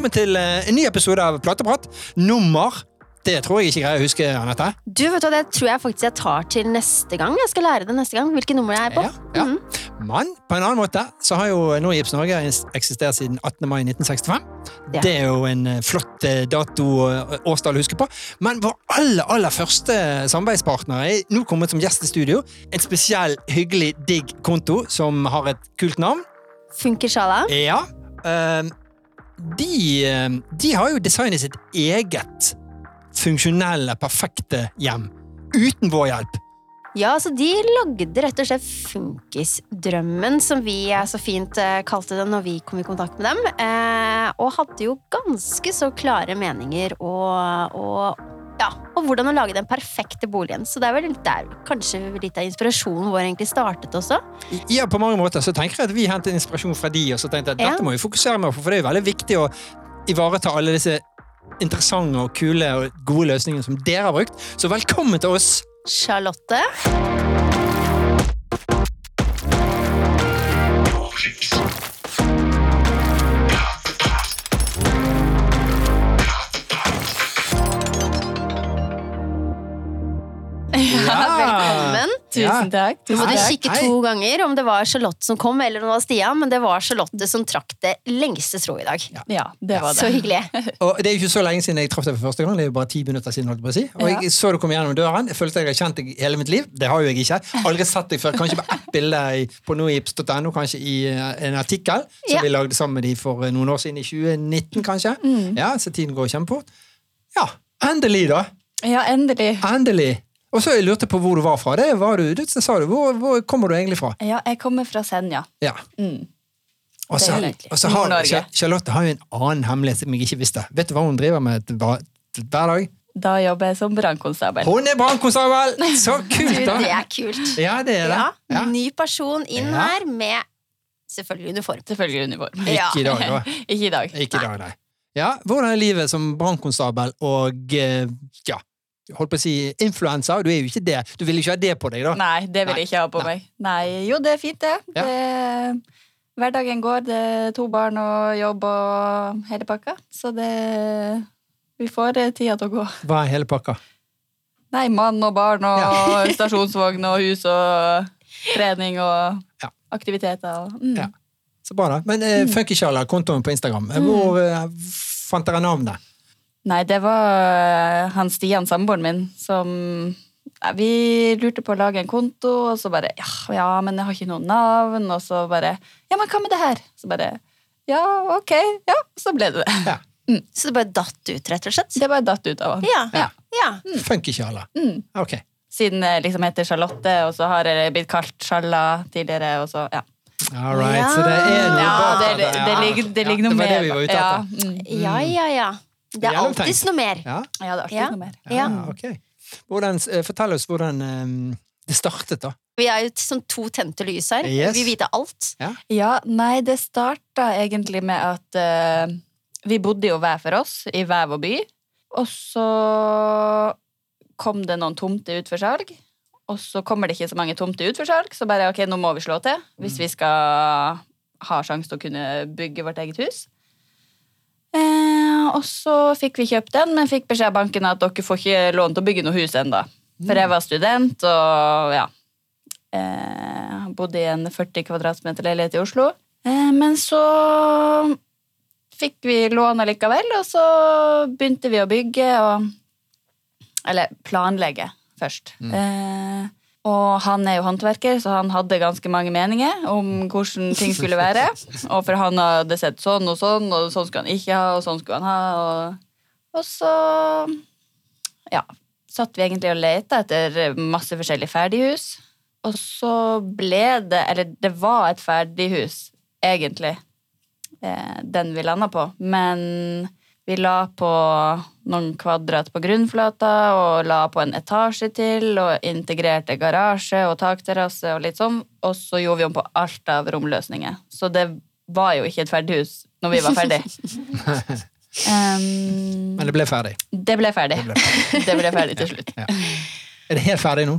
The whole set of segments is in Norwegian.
velkommen til eh, en ny episode av Plateprat. Nummer Det tror jeg ikke greier å huske, Anette. Du, vet hva, Det tror jeg faktisk jeg tar til neste gang. Jeg skal lære det neste gang. Hvilket nummer jeg er på. Ja, ja. Mhm. Men på en annen måte så har jo Norgips Norge eksistert siden 18. mai 1965. Ja. Det er jo en eh, flott eh, dato årstall å huske på. Men vår aller, aller første samarbeidspartner er nå kommet som gjest i studio. En spesiell, hyggelig, digg konto som har et kult navn. Funker sjala? Ja. ehm, de, ehm, de har jo designet sitt eget funksjonelle, perfekte hjem. Uten vår hjelp. Ja, så de lagde rett og slett Funkisdrømmen, som vi eh, så fint eh, kalte det når vi kom i kontakt med dem. Eh, og hadde jo ganske så klare meninger og, og ja, og hvordan å lage den perfekte boligen. Så det er vel der kanskje litt av inspirasjonen vår egentlig startet også. Ja, på mange måter så tenker jeg at vi hentet inspirasjon fra de, og så tenkte jeg at Ja. dette må vi fokusere mer på, for det er jo veldig viktig å ivareta alle disse interessante og kule og gode løsningene som dere har brukt. Så velkommen til oss. Charlotte. Velkommen. Tusen takk. Du måtte takk. kikke to ganger om det var Charlotte som kom, eller om det var Stian, men det var Charlotte som trakk det lengste strået i dag. Ja, det var det. Så hyggelig. Og Det er jo ikke så lenge siden jeg traff deg for første gang. Det er jo bare ti minutter siden. holdt på å si. Og jeg så du kom gjennom døren. Jeg følte jeg har kjent deg hele mitt liv. Det har jo jeg ikke. Aldri sett deg før. Kanskje på ett bilde i- på noips.no, kanskje i eh, en artikkel som Ja. vi lagde sammen med de for eh, noen år siden, i 2019 kanskje. Mm. Ja, Så tiden går kjempefort. Ja, endelig, da. Ja, endelig. Endelig. Og så jeg lurte på hvor du var fra. Det var du, det sa du. Hvor, hvor kommer du egentlig fra? Ja, jeg kommer fra Senja. Ja. Mm. Og så, har Charlotte har jo en annen hemmelighet som jeg ikke visste. Vet du hva hun driver med hver dag? Da jobber jeg som brannkonstabel. Hun er brannkonstabel! Så kult, da! det er kult. Ja, det er det. Ja, Ja. Ny person inn Ja. her med selvfølgelig uniform. Selvfølgelig uniform. Ja. Ikke i dag, da. Ikke i dag. Ikke i dag, nei. Ja, hvordan er livet som brannkonstabel og eh, ja, holdt på å si influenser? Du er jo ikke det. Du vil ikke ha det på deg, da? Nei, det vil Nei. jeg ikke ha på Nei. meg. Nei, jo, det er fint, det. Ja. det hverdagen går. Det er to barn og jobb og hele pakka. Så det Vi får eh, tida til å gå. Hva er hele pakka? Nei, mann og barn og Ja. stasjonsvogn og hus og trening og Ja. aktiviteter. Og, mm. Ja. Så bra, da. Men eh, Funkysjala, kontoen på Instagram, eh, hvor eh, fant dere navnet? Nei, det var eh, han Stian, samboeren min, som Nei, Vi lurte på å lage en konto, og så bare ja, ja, men jeg har ikke noe navn. Og så bare Ja, men hva med det her? Så bare Ja, ok. Ja, så ble det det. Ja. Så det bare datt ut, rett og slett? Det bare datt ut av han. Ja. Ja. ja. Funkysjala. Mm. Ok. Siden jeg liksom heter Charlotte, og så har jeg blitt kalt Sjalla tidligere, og så ja. All right. Ja. Så det er noe Ja, bak det, det, ja. det, ligger, det Ja, ligger noe det var det vi var ute ja, etter. mm. ja, ja, ja. Det er alltid alltids noe mer. Ja, ja, det er alltid Ja. noe mer. ja, Ja. ok. Hvordan, eh, fortell oss hvordan um, det startet, da. Vi er jo som to tente lys her. Yes. Vi vite alt. Ja, nei, det starta egentlig med at uh, vi bodde jo hver for oss i hver vår by. Og så kom det noen tomter ut for salg. Og så kommer det ikke så mange tomter ut for salg, så bare ok, nå må vi slå til hvis vi skal ha sjanse til å kunne bygge vårt eget hus. Eh, og så fikk vi kjøpt den, men fikk beskjed av banken at dere får ikke lån til å bygge noe hus ennå. For jeg var student, og ja eh, Bodde i en 40 kvadratmeter leilighet i Oslo. Eh, men så fikk vi lån allikevel, og så begynte vi å bygge og Eller planlegge først. Eh, og han er jo håndverker, så han hadde ganske mange meninger om hvordan ting skulle være. Og for han hadde sett sånn og sånn, og sånn skulle han ikke ha, og sånn skulle han ha. Og, og så ja, satt vi egentlig og leta etter masse forskjellige ferdighus. Og så ble det Eller det var et ferdighus, egentlig, eh, den vi landa på. Men vi la på noen kvadrat på grunnflata og la på en etasje til og integrerte garasje og takterrasse og litt sånn. Og så gjorde vi om på alt av romløsninger. Så det var jo ikke et ferdighus når vi var ferdig. Um, Men det ble ferdig. det ble ferdig. Det ble Det ble ferdig til slutt. Er det helt ferdig nå?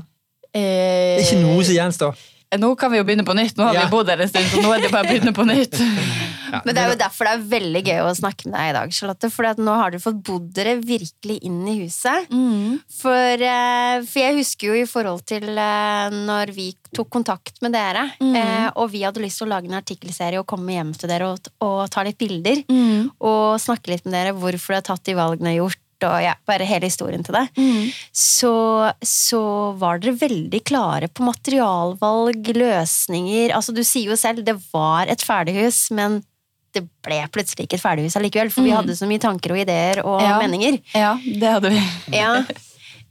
Eh, Det er ikke noe som gjenstår. Nå kan vi jo begynne på nytt. Nå har Ja. vi bodd her en stund, så nå er det bare å begynne på nytt. Ja, Men det er jo derfor det er veldig gøy å snakke med deg i dag, Charlotte. For nå har du fått bodd dere virkelig inn i huset. Mm. For, eh, for jeg husker jo i forhold til eh, når vi tok kontakt med dere, Mm. eh, og vi hadde lyst til å lage en artikkelserie og komme hjem til dere og, og ta litt bilder. Mm. Og snakke litt med dere hvorfor dere har tatt de valgene gjort, og ja, bare hele historien til det. Mm. Så, så var dere veldig klare på materialvalg, løsninger. Altså, du sier jo selv det var et ferdighus, men det ble plutselig ikke et ferdighus allikevel, for vi Mm. hadde så mye tanker og ideer og Ja. meninger. Ja, det hadde vi. Ja.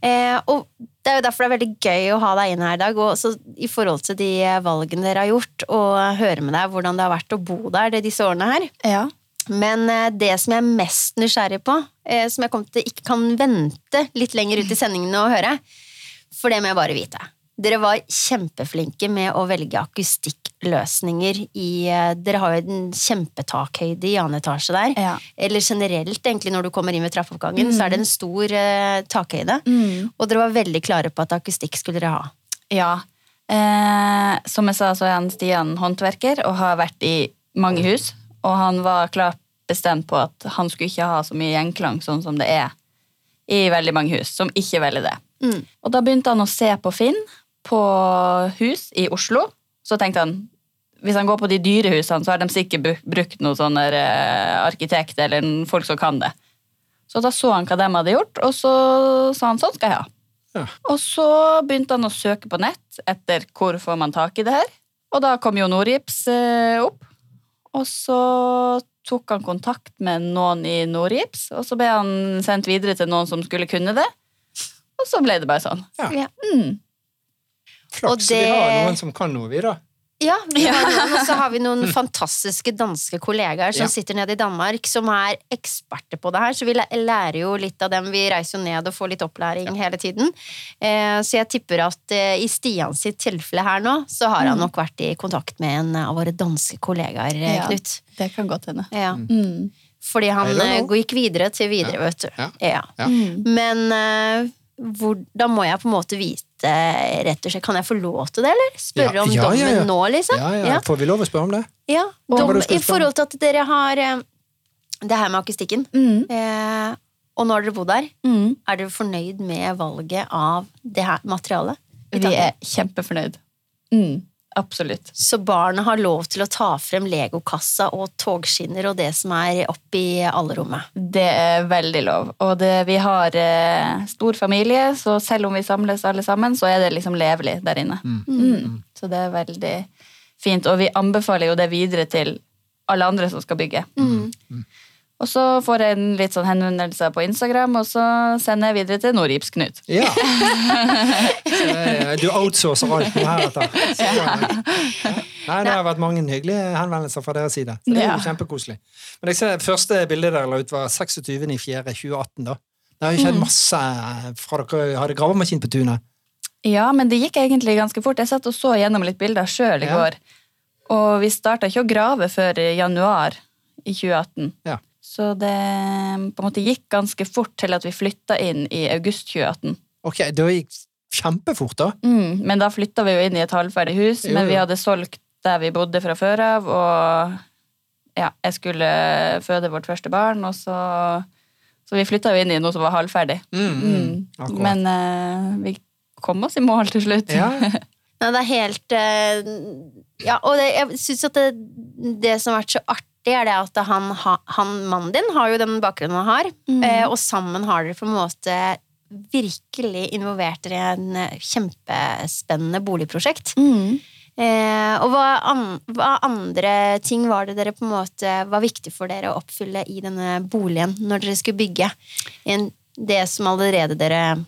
Eh, og det er jo derfor det er veldig gøy å ha deg inn her i dag, og også i forhold til de valgene dere har gjort, og høre med deg hvordan det har vært å bo der disse årene her. Ja. Men eh, det som jeg er mest nysgjerrig på, eh, som jeg til ikke kan vente litt lenger ut i sendingene å høre, for det må jeg bare vite. Dere var kjempeflinke med å velge akustikkløsninger i eh, Dere har jo en kjempetakhøyde i annen etasje der. Ja. Eller generelt, egentlig, når du kommer inn ved trappeoppgangen, så er det en stor eh, takhøyde. Mm. Og dere var veldig klare på at akustikk skulle dere ha. Ja. Eh, som jeg sa, så er han Stian håndverker og har vært i mange hus. Og han var klart bestemt på at han skulle ikke ha så mye gjenklang sånn som det er i veldig mange hus, som ikke velger det. Mm. Og da begynte han å se på Finn, på hus i Oslo. Så tenkte han hvis han går på de dyre husene, så har de sikkert brukt noen sånne eh, arkitekt eller folk som kan det. Så da så han hva de hadde gjort, og så sa han sånn skal jeg ha. Ja. Og så begynte han å søke på nett etter hvor får man tak i det her. Og da kom jo Nordgips eh, opp. Og så tok han kontakt med noen i Nordgips, og så ble han sendt videre til noen som skulle kunne det. Og så ble det bare sånn. Ja. Ja. Mm. Flaks det... vi har noen som kan noe, vi, da. Ja, vi har noen, og så har vi noen fantastiske danske kollegaer som Ja. sitter nede i Danmark, som er eksperter på det her. Så vi lærer jo litt av dem. Vi reiser jo ned og får litt opplæring hele tiden. Eh, så jeg tipper at eh, i Stian sitt tilfelle her nå, så har han nok vært i kontakt med en av våre danske kollegaer, Knut. Ja. Knut. Det kan godt hende. Ja. Mm. Fordi han eh, gikk videre til videre, Ja. vet du. Ja. Ja. Ja. Mm. Men eh, hvor, da må jeg på en måte vite, rett og slett, kan jeg få lov til det, eller? Spørre Ja, om ja, dommen ja, ja. nå, liksom? Ja, ja. Får vi lov å spørre om det? Ja, dom, I forhold til at dere har eh, det her med akustikken, Mm. eh, og nå har dere bodd der, Mm. er dere fornøyd med valget av det her materialet? Vi er kjempefornøyd. Mm. Absolutt. Så barna har lov til å ta frem legokassa og togskinner og det som er oppi allrommet. Det er veldig lov. Og det, vi har eh, stor familie, så selv om vi samles alle sammen, så er det liksom levelig der inne. Mm. Så det er veldig fint. Og vi anbefaler jo det videre til alle andre som skal bygge. Mm. Og så får jeg en litt sånn henvendelse på Instagram, og så sender jeg videre til Nordgips Knut. Ja. Eh, du outsourcer alt nå heretter. Ja. Nei, det har vært mange hyggelige henvendelser fra deres side. Så det er jo kjempekoselig. Men jeg ser første bildet dere la ut, var 26.04.2018. da. Det har jo skjedd masse fra dere hadde gravemaskin på tunet. Ja, men det gikk egentlig ganske fort. Jeg satt og så gjennom litt bilder sjøl i Ja. går. Og vi starta ikke å grave før i januar i 2018. Ja. Så det på en måte gikk ganske fort til at vi flytta inn i august 2018. Ok, det gikk kjempefort, da. Mm, men da flytta vi jo inn i et halvferdig hus, Jo, men vi hadde solgt der vi bodde fra før av, og ja, jeg skulle føde vårt første barn, og så Så vi flytta jo inn i noe som var halvferdig. Mm, mm, Mm. Men eh, vi kom oss i mål til slutt. Ja. Nei, det er helt eh, Ja, og det, jeg syns at det, det som har vært så artig, er det at han, han mannen din har jo den bakgrunnen han har, Mm. eh, og sammen har dere på en måte virkelig involvert dere i en eh, kjempespennende boligprosjekt. Mm. Eh, og hva, an, hva andre ting var det dere på en måte var viktig for dere å oppfylle i denne boligen når dere skulle bygge en, det som allerede dere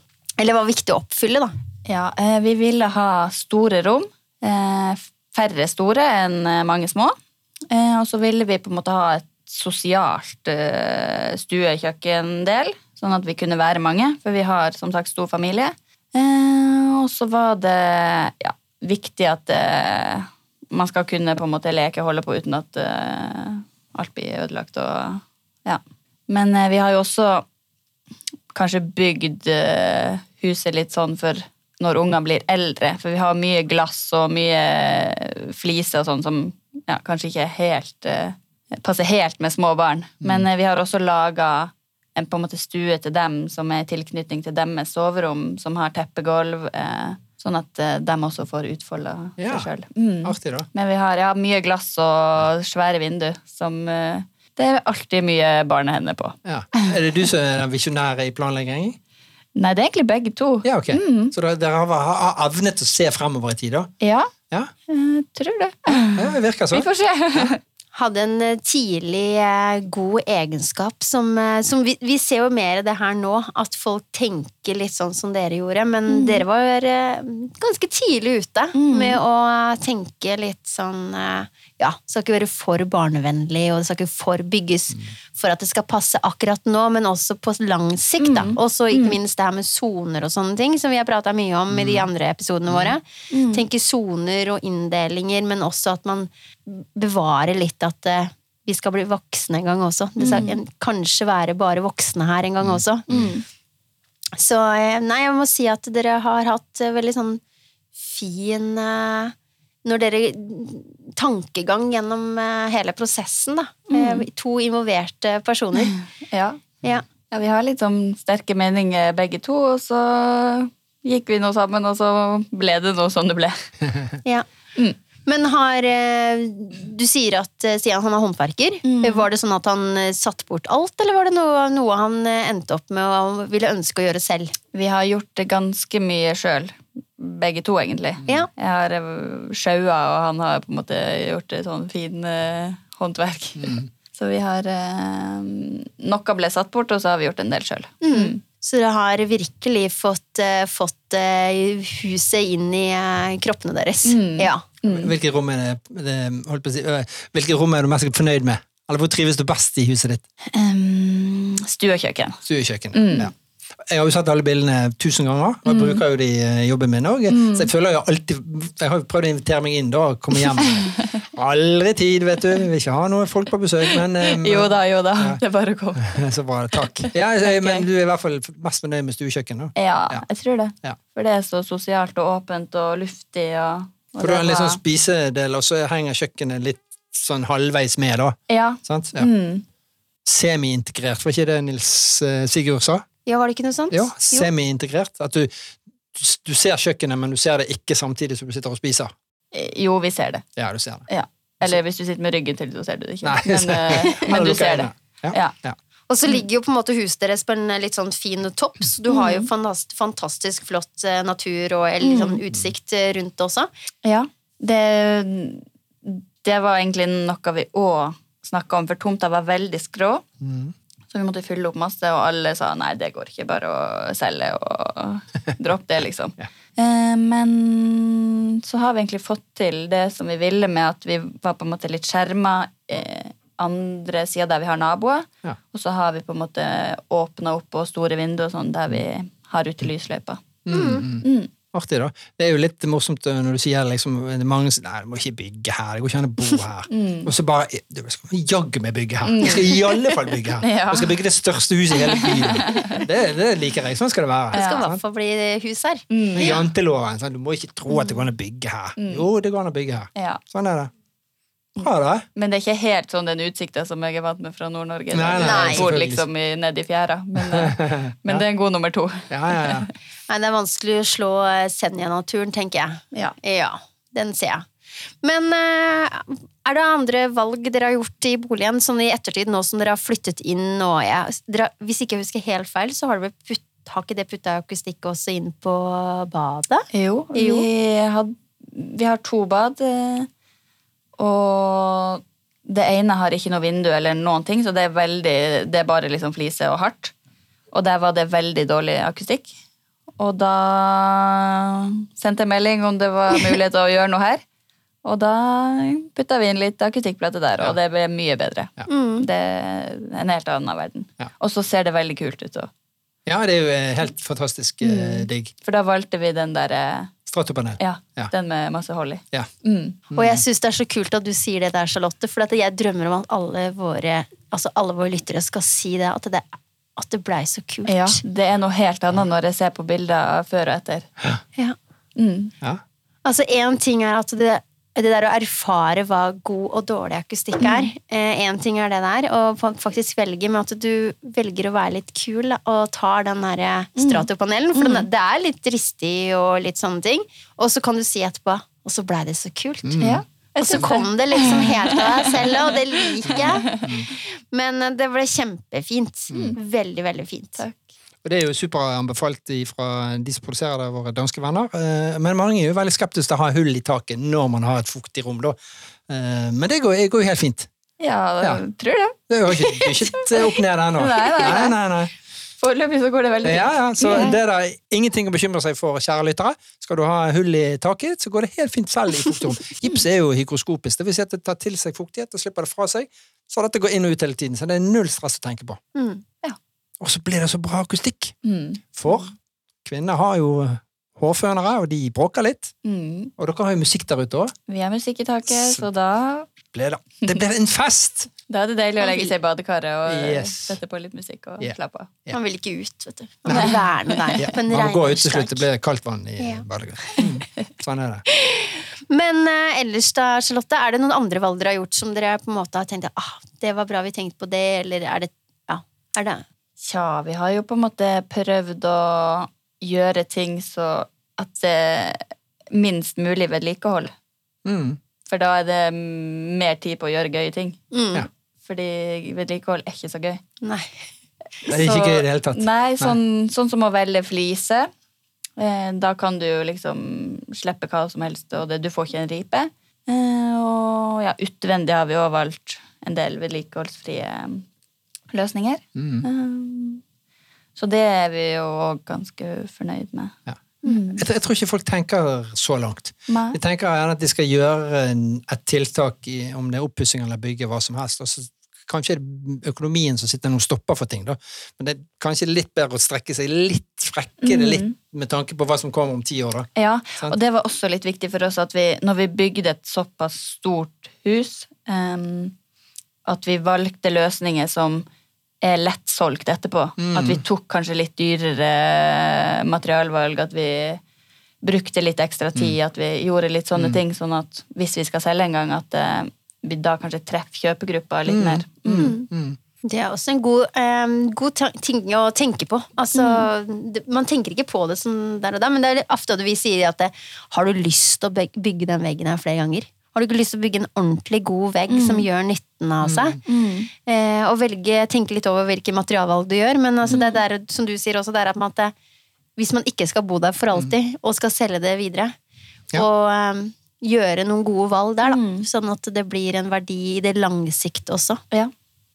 Eller var viktig å oppfylle, da? Ja, eh, vi ville ha store rom. eh, Færre store enn eh, mange små. Eh, Og så ville vi på en måte ha et sosialt eh, stue-kjøkkendel, sånn at vi kunne være mange, for vi har som sagt stor familie. Eh, Og så var det ja, viktig at eh, man skal kunne på en måte leke og holde på uten at alt blir ødelagt. Og, ja. Men vi har jo også kanskje bygd huset litt sånn for når ungene blir eldre. For vi har mye glass og mye fliser og sånn som ja, kanskje ikke helt eh, passer helt med små barn. Men eh, vi har også laga en på en måte stue til dem som er i tilknytning til deres soverom, som har teppegulv, eh, sånn at de også får utfolda Ja. seg sjøl. Mm. Artig, da. Men vi har ja, mye glass og svære vindu som det er alltid mye barnehender på. Ja. Er det du som er den visjonære i planlegging? Nei, det er egentlig begge to. Ja, ok. Mm. Så dere dere har, har evnet å se fremover i tid, da? Ja, Ja, jeg tror det. ja det virker Vi sånn. får se. hadde en eh, tidlig eh, god egenskap som, eh, som vi, vi ser jo mer det her nå, at folk tenker litt sånn som dere gjorde, men dere var eh, ganske tidlig ute Mm. med å tenke litt sånn eh, Ja, det skal ikke være for barnevennlig, og det skal ikke for bygges for at det skal passe akkurat nå, men også på lang sikt, da. Og så ikke minst det her med soner og sånne ting, som vi har prata mye om i de andre episodene våre. Tenke soner og inndelinger, men også at man bevarer litt at uh, vi skal bli voksne en gang også. Det skal en, kanskje være bare voksne her en gang også. Så eh, nei, jeg må si at dere har hatt eh, veldig sånn fin Når dere Tankegang gjennom eh, hele prosessen, da. Mm. To involverte personer. Ja. Ja. ja, vi har litt sånn sterke meninger begge to, og så gikk vi nå sammen, og så ble det noe som det ble. Ja. Mm. Men har eh, Du sier at eh, Stian han er håndverker. Mm. Var det sånn at han eh, satte bort alt, eller var det noe, noe han eh, endte opp med og ville ønske å gjøre selv? Vi har gjort det ganske mye sjøl. Begge to, egentlig. Ja. Jeg har eh, sjaua, og han har på en måte gjort et sånn fin uh, håndverk. Så vi har uh, Noe ble satt bort, og så har vi gjort en del sjøl. Mm. Så dere har virkelig fått, uh, fått eh, huset inn i eh, kroppene deres. Mm. Ja. Hvilke rom er det, det holdt på å si, øh, Hvilke rom er du mest fornøyd med? Eller hvor trives du best i huset ditt? Um, stuekjøkken. Stuekjøkkenet. Mm. Ja. Jeg har jo sett alle bildene tusen ganger, og jeg bruker jo de i jobben min òg. Så jeg føler jo alltid Jeg har jo prøvd å invitere meg inn da, og komme hjem. Aldri tid, vet du. Vil ikke ha noen folk på besøk, men um, Jo da, jo da. Ja. Det er bare å komme. Så bra. Takk. Ja, jeg- Men du er i hvert fall mest fornøyd med stuekjøkken, da? Ja, Ja. jeg tror det. Ja. For det er så sosialt og åpent og luftig. Og, og For du har en litt sånn spisedel, og så henger kjøkkenet litt sånn halvveis med, da. Ja. Sant? Ja. Mm. Semi-integrert, var ikke det Nils eh, Sigurd sa? Ja, var det ikke noe sånt? Ja, semi-integrert. At du, du, du ser kjøkkenet, men du ser det ikke samtidig som du sitter og spiser. Jo, vi ser det. Ja, du ser det. Ja. Eller hvis du sitter med ryggen til, så ser du det ikke. Nei, men, eh, men du ser det. Ja. Ja. Og så ligger jo på en måte huset deres på en eh, litt sånn fin topp, så du har jo fantastisk, fantastisk flott eh, natur og litt sånn utsikt rundt det også. Ja. Det, det var egentlig noe vi òg snakka om, for tomta var veldig skrå. Mm. Så vi måtte fylle opp masse, og alle sa nei, det går ikke, bare å selge og droppe det, liksom. Ja. Eh, Men så har vi egentlig fått til det som vi ville, med at vi var på en måte litt skjerma eh, andre sida der vi har naboer. Ja. Og så har vi på en måte åpna opp og store vinduer sånn der vi har ute lysløypa. Mm. Mm. Artig, da. Det er jo litt morsomt uh, når du sier liksom, det er mange som Nei, du må ikke bygge her. Det går ikke an å bo her. Mm. Og så bare Du skal jaggu meg bygge her. Jeg skal i alle fall bygge her. Ja. Jeg skal bygge det største huset i hele byen. Det, det liker jeg. Sånn skal det være. Det skal i hvert fall bli hus her. Mm. Janteloven. Sånn, du må ikke tro at det går an å bygge her. Jo, det går an å bygge her. Ja. Sånn er det. Bra, da. Men det er ikke helt sånn den utsikta som jeg er vant med fra Nord-Norge. Nei, nei. nei, bor liksom nedi fjæra. Men, eh, men det er en god nummer to. Ja, ja, ja. Nei, det er vanskelig å slå eh, Senja-naturen, tenker jeg. Ja. Ja, den ser jeg. Men eh, er det andre valg dere har gjort i boligen, sånn i ettertid, nå som dere har flyttet inn og jeg, dere, Hvis ikke jeg husker helt feil, så har putt, har ikke det putta akustikk også inn på badet? Jo, vi, har, vi har to bad. eh, Og det ene har ikke noe vindu eller noen ting, så det er, veldig, det er bare liksom flise og hardt. Og der var det veldig dårlig akustikk. Og da sendte jeg melding om det var mulighet til å gjøre noe her. Og da putta vi inn litt akustikkplate der, og det ble mye bedre. Mm. Det er en helt annen verden. Ja. Og så ser det veldig kult ut òg. ja, det er jo eh, helt fantastisk mm. digg. For da valgte vi den derre Stratopanel. Ja, Ja. den med masse hold i. Ja. Mm. Og jeg syns det er så kult at du sier det der, Charlotte, for at jeg drømmer om at alle våre, altså alle våre lyttere skal si det, at det, at det blei så kult. Ja, det er noe helt annet når jeg ser på bilder før og etter. Ja. Mm. Ja. Altså, én ting er at det det der å erfare hva god og dårlig akustikk er. Én ting er det der, og faktisk velge med at du velger å være litt kul og tar den der stratopanelen, for den, det er litt dristig og litt sånne ting. Og så kan du si etterpå Og så blei det så kult. Ja. Og så kom det liksom helt av deg selv, og det liker jeg. Men eh, det ble kjempefint. Veldig, veldig fint. Takk. Og det er jo superanbefalt fra de som produserer det, våre danske venner. Eh, Men mange er jo veldig skeptiske til å ha hull i taket når man har et fuktig rom, da. Eh, Men det går, jo helt fint. Ja, Ja. tror det. Det er jo ikke ikke opp ned ennå. Nei, nei, nei. nei, nei. Foreløpig så går det veldig fint. Ja, ja, så yeah. det er da ingenting å bekymre seg for, kjære lyttere. Skal du ha hull i taket, så går det helt fint selv i fuktig. Gips er jo hygroskopisk, det vil si at det tar til seg fuktighet og slipper det fra seg. Så dette går inn og ut hele tiden, så det er null stress å tenke på. Mm. Og så blir det så bra akustikk. Mm. For kvinner har jo hårfønere, og de bråker litt. Mm. Og dere har jo musikk der ute òg. Vi har musikk i taket, så da, Det blir en fest! Da er det deilig å legge seg i badekaret og Yes. sette på litt musikk og yeah. slappe av. Yeah. Man vil ikke ut, vet du. Man vil være med der en man må gå ut til slutt, det blir kaldt vann i yeah. badekaret. Mm. Sånn er det. Men uh, ellers da, Charlotte, er det noen andre valg dere har gjort som dere på en måte har tenkt ah, det var bra vi tenkte på det, eller er det Ja, er det Tja, vi har jo på en måte prøvd å gjøre ting så at det er minst mulig vedlikehold. Mm. For da er det mer tid på å gjøre gøye ting. mm. Ja. Fordi vedlikehold er ikke så gøy. Nei. Det er ikke gøy i det hele tatt. Nei, sånn, sånn som å velge flise. Eh, da kan du jo liksom slippe hva som helst, og det, du får ikke en ripe. Eh, og ja, utvendig har vi òg valgt en del vedlikeholdsfrie løsninger. Mm. Eh, så det er vi jo òg ganske fornøyd med. Ja. Mm. Jeg, tror- jeg tror ikke folk tenker så langt. Nei. De tenker gjerne at de skal gjøre en, et tiltak, i, om det er oppussing eller bygge, hva som helst. Og så kanskje er det økonomien som sitter noen stopper for ting, da. Men det er kanskje litt bedre å strekke seg litt, frekke det litt Mhm. med tanke på hva som kommer om ti år, da. Ja, og det var også litt viktig for oss at vi, når vi bygde et såpass stort hus, um, at vi valgte løsninger som er lettsolgt etterpå. Mm. At vi tok kanskje litt dyrere materialvalg, at vi brukte litt ekstra tid, Mm. at vi gjorde litt sånne ting, sånn at hvis vi skal selge en gang, at eh, da kanskje treffer kjøpegruppa litt Mm. mer. Mm. Mm. Det er også en god, eh, god ting å tenke på. Altså, det, man tenker ikke på det sånn der og der, men det er ofte at vi sier at det, har du lyst til å bygge den veggen her flere ganger? Har du ikke lyst til å bygge en ordentlig god vegg som gjør nytten av seg? Mm. Eh, og velge, tenke litt over hvilke materialvalg du gjør. Men altså, det er der, som du sier også, det er at man, at det, hvis man ikke skal bo der for alltid, og skal selge det videre, Ja. og eh, gjøre noen gode valg der, da, Mm. sånn at det blir en verdi i det lange sikt også. Ja.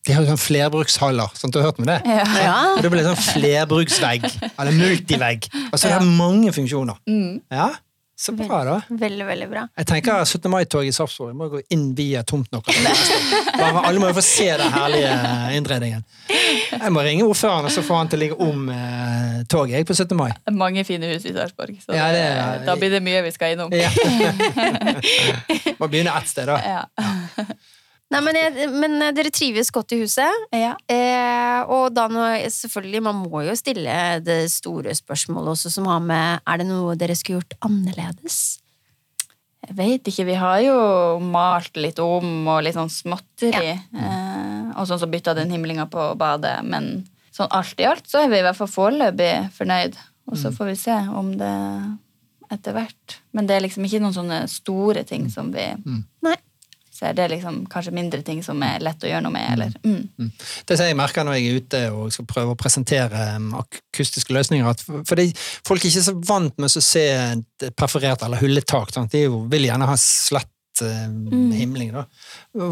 De har jo sånn flerbrukshaller, sånn, du har hørt med det? Ja. Ja. Og det blir sånn flerbruksvegg, eller multivegg. Altså det har mange funksjoner. Mm. Ja, så bra da. Veldig, veldig bra. Jeg tenker 17. mai-toget i Sarpsborg må gå inn via tomt nok. Bare Alle må jo få se den herlige innredningen. Jeg må ringe ordføreren og så få han til å ligge om eh, toget jeg på 17. mai. Mange fine hus i Sarpsborg, så Ja, det det, da blir det mye vi skal innom. Ja. Må begynne ett sted, da. Ja. Nei, men, jeg, men eh, dere trives godt i huset. Ja. Eh, og da nå, selvfølgelig, man må jo stille det store spørsmålet også, som har med Er det noe dere skulle gjort annerledes? Jeg vet ikke, vi har jo malt litt om og litt sånn småtteri. Eh, og sånn så bytta den himlinga på badet. Men sånn alt i alt så er vi i hvert fall foreløpig fornøyd. Og så får vi se om det etter hvert. Men det er liksom ikke noen sånne store ting som vi Nei. Ser. Det er liksom kanskje mindre ting som er lett å gjøre noe med. Eller, mm. Det som jeg merker når jeg er ute og skal prøve å presentere um, akustiske løsninger, at fordi folk er ikke så vant med å se perforert eller hullet tak. De vil gjerne ha slett eh, himling. Da.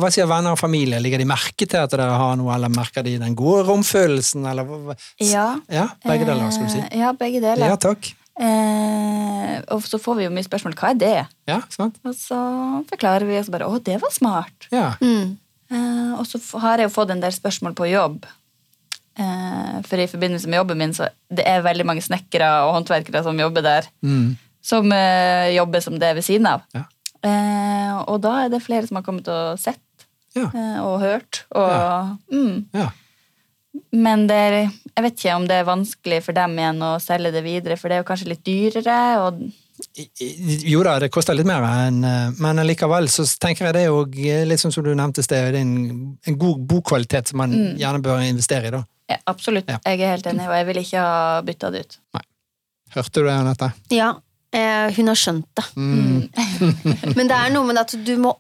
Hva sier venner og familie? Ligger de merke til at dere har noe, eller merker de den gode romfølelsen? Eller, Ja. ja, begge deler, skal du si. Eh, Ja, begge deler. Ja, takk. Eh, og så får vi jo mye spørsmål hva er det Ja, sant? Og så forklarer vi og så bare å, det var smart. Ja. Mm. Eh, og så har jeg jo fått en del spørsmål på jobb. Eh, for i forbindelse med jobben min så det er veldig mange snekkere og håndverkere som jobber der. Mm. Som eh, jobber som det ved siden av. Ja. Eh, og da er det flere som har kommet og sett Ja. eh, og hørt. Og, Ja. mm, ja. Men det er, jeg vet ikke om det er vanskelig for dem igjen å selge det videre, for det er jo kanskje litt dyrere. Og Jo da, det koster litt mer, enn, eh, men likevel så tenker jeg det er jo litt sånn som du nevnte i sted, det er en, en god bokvalitet som man Mm. gjerne bør investere i. da. Ja, absolutt. Ja. Jeg er helt enig, og jeg vil ikke ha bytta det ut. Hørte du det, Anette? Ja, eh, hun har skjønt det. Mm. Men det er noe med at du må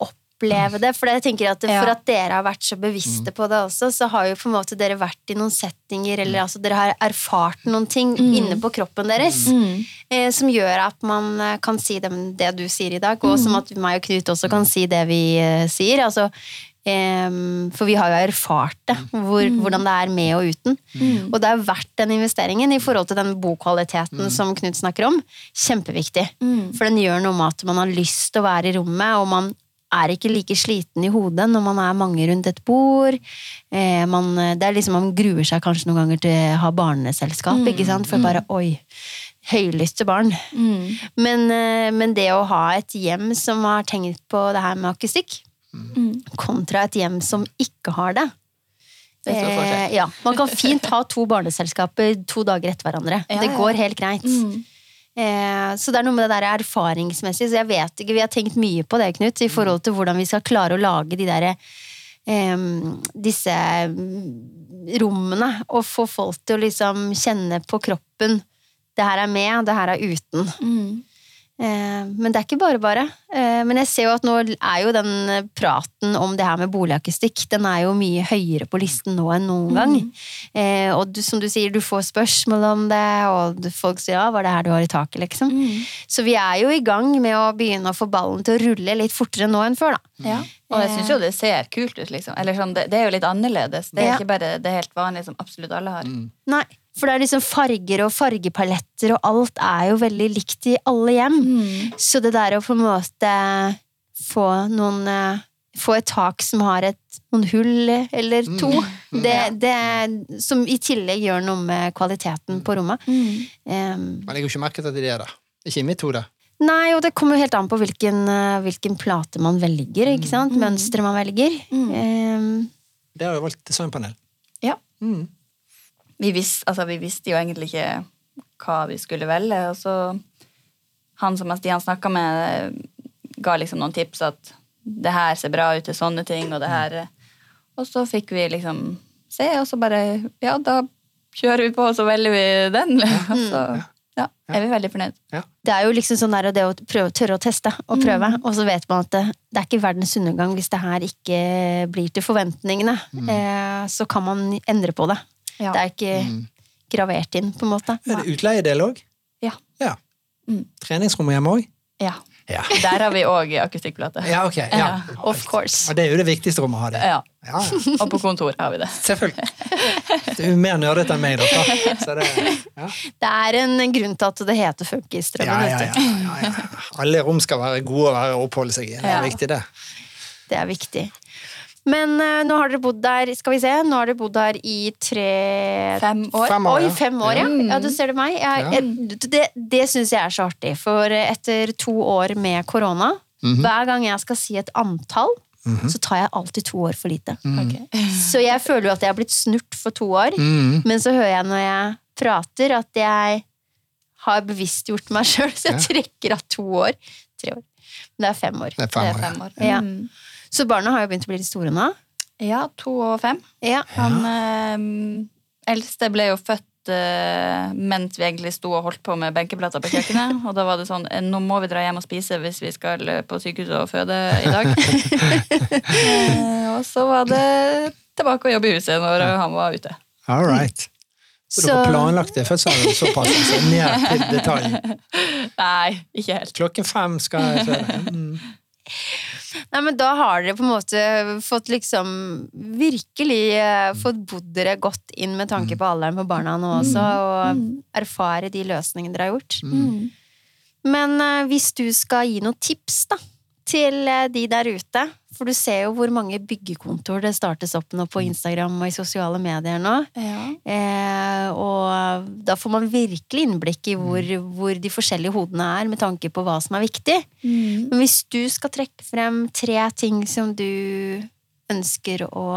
oppleve det. For jeg tenker at Ja. for at dere har vært så bevisste på det også, så har jo på en måte dere vært i noen settinger, eller altså dere har erfart noen ting inne på kroppen deres. Eh, som gjør at man eh, kan si det, det du sier i dag, og som at meg og Knut også kan si det vi eh, sier. Altså, Um, for vi har jo erfart det, hvor, hvordan det er med og uten. Og det er verdt den investeringen i forhold til den bokvaliteten som Knut snakker om. Kjempeviktig. For den gjør noe med at man har lyst til å være i rommet, og man er ikke like sliten i hodet når man er mange rundt et bord. Eh, man, det er liksom, man gruer seg kanskje noen ganger til å ha barneselskap, ikke sant? For bare oi, høylytte barn. Men, eh, men det å ha et hjem som har tenkt på det her med akustikk, kontra et hjem som ikke har det. Eh, ja, Man kan fint ha to barneselskaper to dager etter hverandre. Ja, det går helt greit. Eh, så det er noe med det der erfaringsmessig. Så jeg vet ikke, Vi har tenkt mye på det, Knut, i forhold til hvordan vi skal klare å lage de der, eh, disse mm, rommene. Og få folk til å liksom kjenne på kroppen. Det her er med, det her er uten. Eh, Men det er ikke bare bare. Eh, Men jeg ser jo at nå er jo den praten om det her med boligakustikk, den er jo mye høyere på listen nå enn noen gang. Eh, Og du, som du sier, du får spørsmål om det, og folk sier ja, var det her du har i taket, liksom. Så vi er jo i gang med å begynne å få ballen til å rulle litt fortere nå enn før, da. Ja. Og jeg syns jo det ser kult ut, liksom. Eller sånn, det, det er jo litt annerledes. Det er Ja. ikke bare det helt vanlige som absolutt alle har. Nei, for det er liksom farger og fargepaletter, og alt er jo veldig likt i alle hjem. Så det der å på en måte få noen eh, Få et tak som har et, noen hull eller to, det, det som i tillegg gjør noe med kvaliteten på rommet. Mm. Um, Men jeg har ikke merket at det er det. Ikke i mitt hode. nei, og det kommer jo helt an på hvilken, eh, hvilken plate man velger, ikke sant? Mønsteret man velger. Em, Det har jo valgt designpanel. Ja. Mm. Vi, vis, altså, vi visste jo egentlig ikke hva vi skulle velge, og så Han som Stian snakka med, ga liksom noen tips at det her ser bra ut til sånne ting, og det her Og så fikk vi liksom se, og så bare Ja, da kjører vi på, og så velger vi den. Og så ja, er vi veldig fornøyd. Det er jo liksom sånn der, det å prøve, tørre å teste og prøve, og så vet man at det, det er ikke verdens undergang hvis det her ikke blir til forventningene. Eh, så kan man endre på det. Ja. Det er ikke gravert inn, på en måte. Er det utleiedel òg? Ja. Ja. Mm. Treningsrom hjemme òg? Ja. Ja. Der har vi òg akustikkplate. ja, ok. Ja. Ja, Of course. Og det er jo det viktigste rommet å ha det. Ja. Ja, ja. Og på kontor har vi det. Selvfølgelig. Du er mer nerdete enn meg, da. Så det, ja. Det er en, en grunn til at det heter Funkisdrømmen. Ja, ja, ja, ja, ja. Alle rom skal være gode å være oppholde seg i. Det er Ja. viktig, det. Det er viktig. Men uh, nå har dere bodd der skal vi se, nå har dere bodd der i tre Fem år. Fem år, Oi, fem år, ja. ja. Ja, du ser det meg. Jeg, jeg, det det syns jeg er så artig, for etter to år med korona, Mhm. hver gang jeg skal si et antall, så tar jeg alltid to år for lite. Ok. Så jeg føler jo at jeg har blitt snurt for to år, Mm. men så hører jeg når jeg prater at jeg har bevisstgjort meg sjøl, så jeg trekker av to år. Tre år. Men det er fem år. Det er Det er fem år. Ja. Så barna har jo begynt å bli litt store nå. Ja, to og fem. Ja. Han eh, eldste ble jo født eh, mens vi egentlig sto og holdt på med benkeplater på kjøkkenet. Og da var det sånn eh, Nå må vi dra hjem og spise hvis vi skal eh, på sykehuset og føde i dag. eh, og så var det tilbake å jobbe i huset når han var ute. All right. Så, Så- dere planlagte fødselen såpass? Altså, ned til detalj. Nei, ikke helt. Klokken fem skal jeg føde. Mm. Nei, men da har dere på en måte fått liksom virkelig eh, fått bodd dere godt inn med tanke på alderen på barna nå også, og erfare de løsningene dere har gjort. Mm. Men eh, hvis du skal gi noen tips da, til eh, de der ute, for du ser jo hvor mange byggekontor det startes opp nå på Instagram og i sosiale medier nå, Ja. eh, og da får man virkelig innblikk i hvor, hvor de forskjellige hodene er med tanke på hva som er viktig. Mm. Men hvis du skal trekke frem tre ting som du ønsker å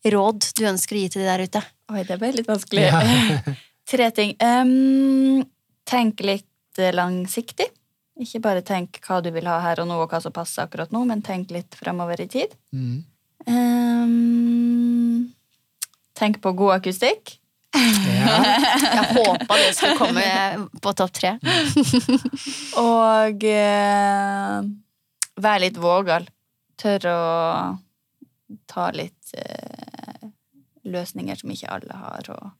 Råd du ønsker å gi til de der ute. Oi, det ble litt vanskelig. Ja. Tre ting. Um, tenk litt langsiktig. Ikke bare tenk hva du vil ha her og nå, og hva som passer akkurat nå, men tenk litt fremover i tid. Mm. Um, tenk på god akustikk. Ja. Jeg håpa det skulle komme på topp tre. Og uh, vær litt vågal. Tør å ta litt uh, løsninger som ikke alle har, og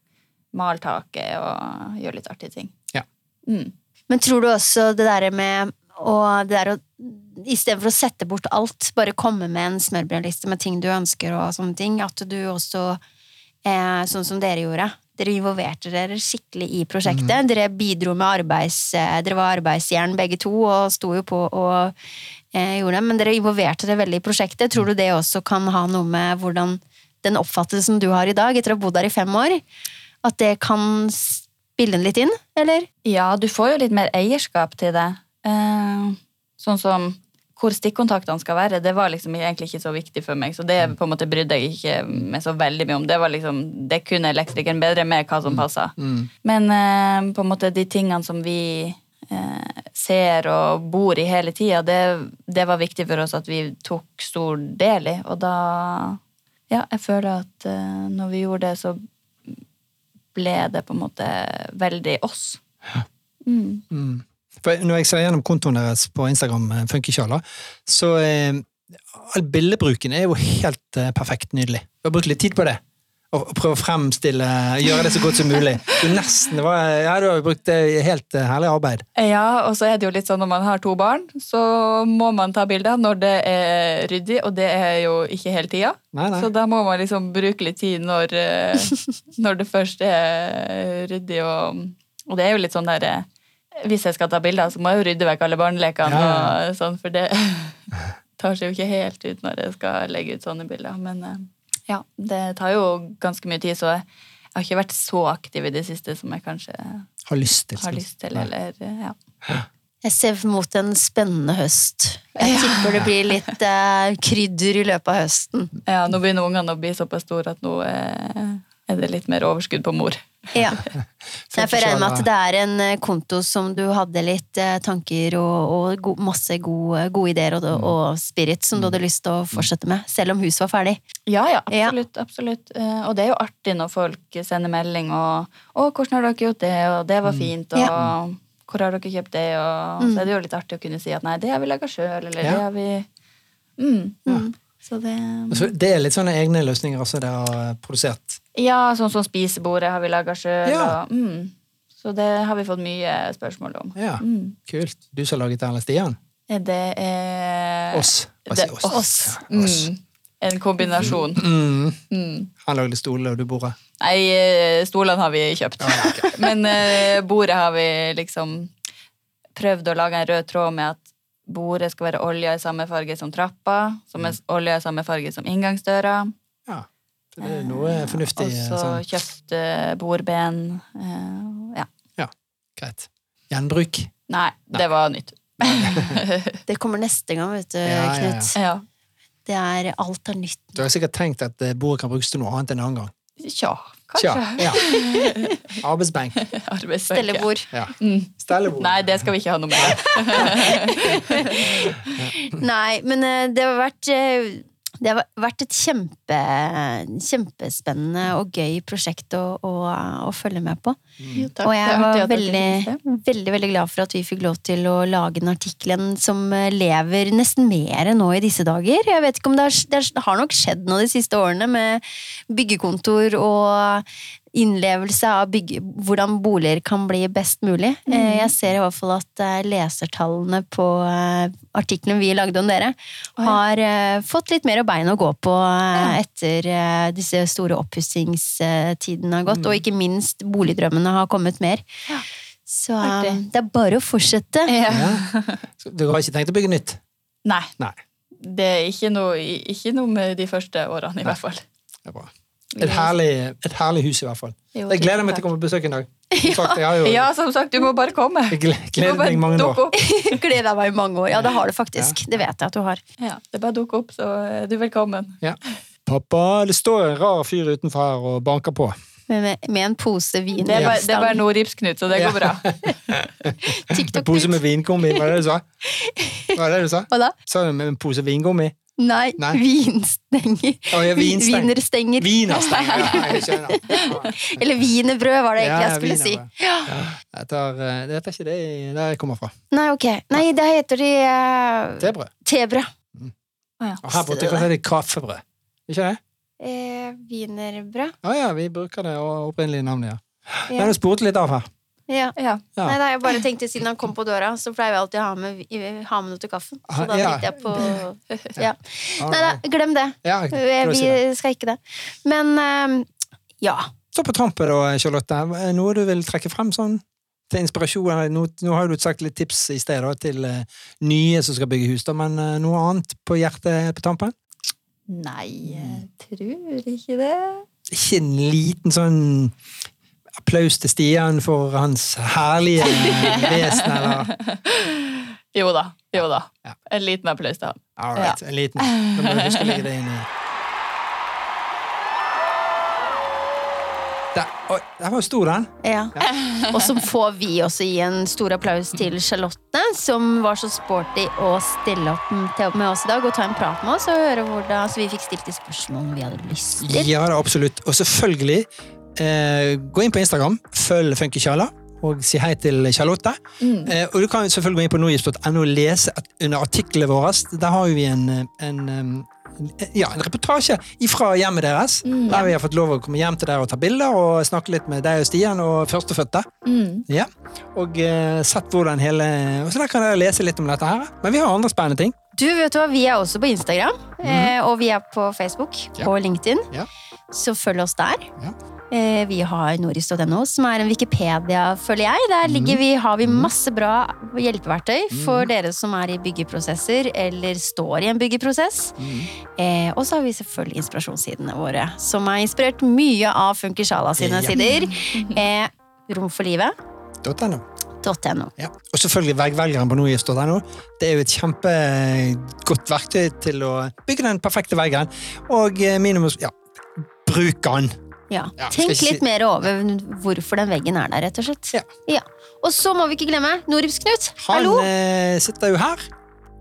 mal taket og gjøre litt artige ting. Ja. Mm. Men tror du også det der med og det der å Istedenfor å sette bort alt, bare komme med en smørbrødliste med ting du ønsker, og sånne ting, at du også, eh, sånn som dere gjorde Dere involverte dere skikkelig i prosjektet. Dere bidro med arbeids... Eh, dere var arbeidsjern begge to og sto jo på og eh, gjorde det, men dere involverte dere veldig i prosjektet. Tror du det også kan ha noe med hvordan den oppfattelsen du har i dag, etter å ha bodd der i fem år, at det kan spille den litt inn, eller? Ja, du får jo litt mer eierskap til det. Eh, sånn som hvor stikkontaktene skal være, det var liksom egentlig ikke så viktig for meg. Så det på en måte brydde jeg ikke meg så veldig mye om. Det var liksom, det kunne elektrikeren bedre med hva som passa. Mm. Men eh, på en måte de tingene som vi eh, ser og bor i hele tida, det, det var viktig for oss at vi tok stor del i. Og da Ja, jeg føler at eh, når vi gjorde det, så ble det på en måte veldig oss. Mm. Mm. For når jeg ser gjennom kontoen deres på Instagram, eh, så eh, all bildebruken er jo helt eh, perfekt nydelig. Du har brukt litt tid på det. Og og prøve å fremstille, gjøre det så godt som mulig. Du nesten, var, ja, du har jo brukt det helt eh, herlig arbeid. Ja, og så er det jo litt sånn når man har to barn, så må man ta bilder når det er ryddig, og det er jo ikke hele tida. Nei, nei. Så da må man liksom bruke litt tid når, eh, når det først er ryddig. Og, og det er jo litt sånn der eh, Hvis jeg skal ta bilder, så må jeg jo rydde vekk alle barnelekene, Ja, og sånn, for det tar seg jo ikke helt ut når jeg skal legge ut sånne bilder. Men eh, ja, det tar jo ganske mye tid, så jeg har ikke vært så aktiv i det siste som jeg kanskje Har lyst til. har lyst til. Eller, ja. Jeg ser mot en spennende høst. Jeg tipper det blir litt eh, krydder i løpet av høsten. Ja, nå begynner ungene å bli såpass store at nå eh, er det litt mer overskudd på mor. Ja. Jeg får regne med at det er en eh, konto som du hadde litt eh, tanker og, og go masse gode, gode ideer og, og spirit som du hadde lyst til å fortsette med, selv om huset var ferdig. Ja, ja, Ja. absolutt. absolutt. Eh, Og det er jo artig når folk sender melding og 'Å, hvordan har dere gjort det?' og 'Det var fint', og Ja. 'Hvor har dere kjøpt det?' og Mm. så er det jo litt artig å kunne si at 'nei, det har vi laga sjøl', eller Ja. 'det har vi mm. Mm. Så det Så det er litt sånne egne løsninger også dere har produsert. Ja, sånn som spisebordet har vi laga sjøl, Ja. og mm. Så det har vi fått mye spørsmål om. Ja, Mm. kult. Du som har laget det, Stian? Det er Oss. Bare Det si er oss. Ja, oss. Mm. En kombinasjon. Mm. Mm. Han lagde stoler, og du bordet. Nei, eh, stolene har vi kjøpt. Men uh, bordet har vi liksom prøvd å lage en rød tråd med at bordet skal være olja i samme farge som trappa, som er olja i samme farge som inngangsdøra. Ja. Så det er noe fornuftig. Og så Sånn. kjøpt eh, bordben. ja. ja. Greit. Gjenbruk. Nei, det var nytt. Det kommer neste gang, vet du, Ja. Knut. ja. Det er alt er nytt. Du har sikkert tenkt at eh, bordet kan brukes til noe annet en annen gang. Tja, Tja, kanskje. ja. Arbeidsbenk. Arbeidsbenk. Stellebord. Ja. Mm. Stellebord. Nei, det skal vi ikke ha noe med. Nei, men eh, det har vært eh, det har vært et kjempe, kjempespennende og gøy prosjekt å, å, å følge med på. Jo, takk. Og jeg var veldig, veldig, veldig glad for at vi fikk lov til å lage den artikkelen som eh, lever nesten mer nå i disse dager. Jeg vet ikke om det har, det har- det har nok skjedd noe de siste årene med byggekontor og innlevelse av bygge, hvordan boliger kan bli best mulig. Mm. Eh, Jeg ser i hvert fall at eh, lesertallene på artiklene vi lagde om dere, ja. har eh, fått litt mer bein å gå på eh, Ja. etter eh, disse store oppussingstidene har gått, Mm. og ikke minst boligdrømmene har kommet mer. Ja. Så eh, Artig. det er bare å fortsette. Du har ikke tenkt å bygge nytt? Nei. Nei. Det er ikke noe, ikke noe med de første årene, i Nei. hvert fall. Det er bra. Et herlig, et herlig hus, i hvert fall. Jo, Jeg gleder meg til å komme på besøk en dag. Sagt, jeg Ja, som sagt, du må bare komme. jeg gle- Du må gledet bare meg i mange år. gleder meg i mange år. Ja, det har du faktisk. Det vet jeg at du har. Ja, det er bare å dukke opp, så er du velkommen. Pappa, det står en rar fyr utenfor her og banker på. med, med en pose vin. Det er bare, det er bare Stang. Nordgipsknut, så det Ja. går bra. En pose med vingummi, var det det du sa? Var det det du sa? Hva da? Sa du med en pose vingummi? Nei, Nei. vinstenger. Ja, vinsteng. Wienerstenger. Wienerstenger, ja, jeg skjønner. Eller wienerbrød, var det egentlig Ja, jeg skulle si. Ja. Jeg tar, eh, det heter ikke det der jeg kommer fra. Nei, ok. Nei, det heter de uh... Tebrød. tebrød. Og her borte kaller det kaffebrød. Ikke det? Eh, Wienerbrød. Å ja, vi bruker det opprinnelige navnet, ja. Ja. Men du spurte litt av her. Ja. Ja. Ja. Nei, da, jeg bare tenkte Siden han kom på døra, så pleier vi alltid å ha med, ha med noe til kaffen. Så da Ja. tenkte jeg på ja. Nei da, glem det. Ja, Eh, si det. Vi skal ikke det. Men eh, ja. Så på tampen da, Charlotte. Noe du vil trekke frem sånn? Til inspirasjon? Nå, nå har du sagt litt tips i sted da, til eh, nye som skal bygge hus, da, men eh, noe annet på hjertet på tampen? Nei, jeg tror ikke det. Ikke en liten sånn applaus til Stian for hans herlige vesen, eller? Jo da. Jo da. Ja. En liten applaus til han. All right, en liten. Nå må du huske å legge det inn i Der, oi, der var stor, den. ja. Og så får vi også gi en stor applaus til Charlotte, som var så sporty å stille opp med oss i dag og ta en prat med oss. Og høre hvordan, Så vi fikk stilt de spørsmålene vi hadde lyst til. Ja, absolutt. Og selvfølgelig, eh, gå inn på Instagram, følg Funkykjala, og si hei til Charlotte. Mm. Eh, og du kan selvfølgelig gå inn på nordgift.no og lese at under artiklene våre. Der har vi en, en, en ja, en reportasje fra hjemmet deres. Mm. Der vi har fått lov å komme hjem til dere og ta bilder og snakke litt med deg og Stian og førstefødte. Mm. Ja, og eh, sett hvordan hele og Så der kan dere lese litt om dette her. Men vi har andre spennende ting. Du, vet hva, Vi er også på Instagram, eh, og vi er på Facebook Ja. og LinkedIn. Ja. Så følg oss der. Ja. Eh, vi har nordis.no, som er en Wikipedia, føler jeg. Der ligger vi, har vi masse bra hjelpeverktøy for dere som er i byggeprosesser eller står i en byggeprosess. Eh, og så har vi selvfølgelig inspirasjonssidene våre, som er inspirert mye av Funkishala sine Ja. sider. Eh, Rom for livet. .no. .no. Ja. Og selvfølgelig veggvelgeren på nordgift.no. Det er jo et kjempegodt verktøy til å bygge den perfekte veggen. Og minimums... Ja, bruk den! Ja. Ja, Tenk ikke litt si- mer over hvorfor den veggen er der, rett og slett. Ja. Og så må vi ikke glemme Noribs-Knut. Han eh, sitter jo her.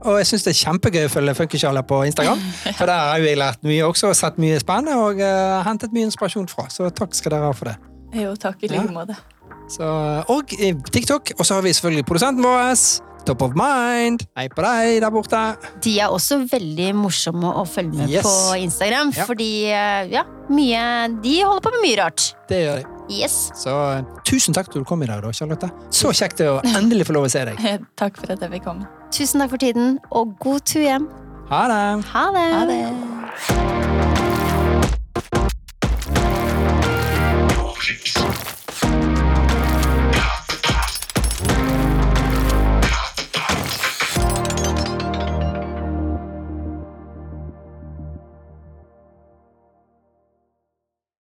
Og jeg syns det er kjempegøy å følge Funkysjaler på Instagram. For der har jo jeg lært mye også, og sett mye spennende og uh, hentet mye inspirasjon fra. Så takk skal dere ha for det. Jo, takk i Ja. like måte. Så, og eh, TikTok. Og så har vi selvfølgelig produsenten vår. Top of mind. Hei på deg der borte. De er også veldig morsomme å følge med Yes. på Instagram, Ja. fordi eh, ja, mye De holder på med mye rart. Det gjør de. Yes. Så eh, tusen takk for at du kom i dag, da, Charlotte. Så kjekt å endelig få lov å se deg. Takk for at jeg fikk komme. Tusen takk for tiden, og god tur hjem. Ha det! Ha det. Ha det.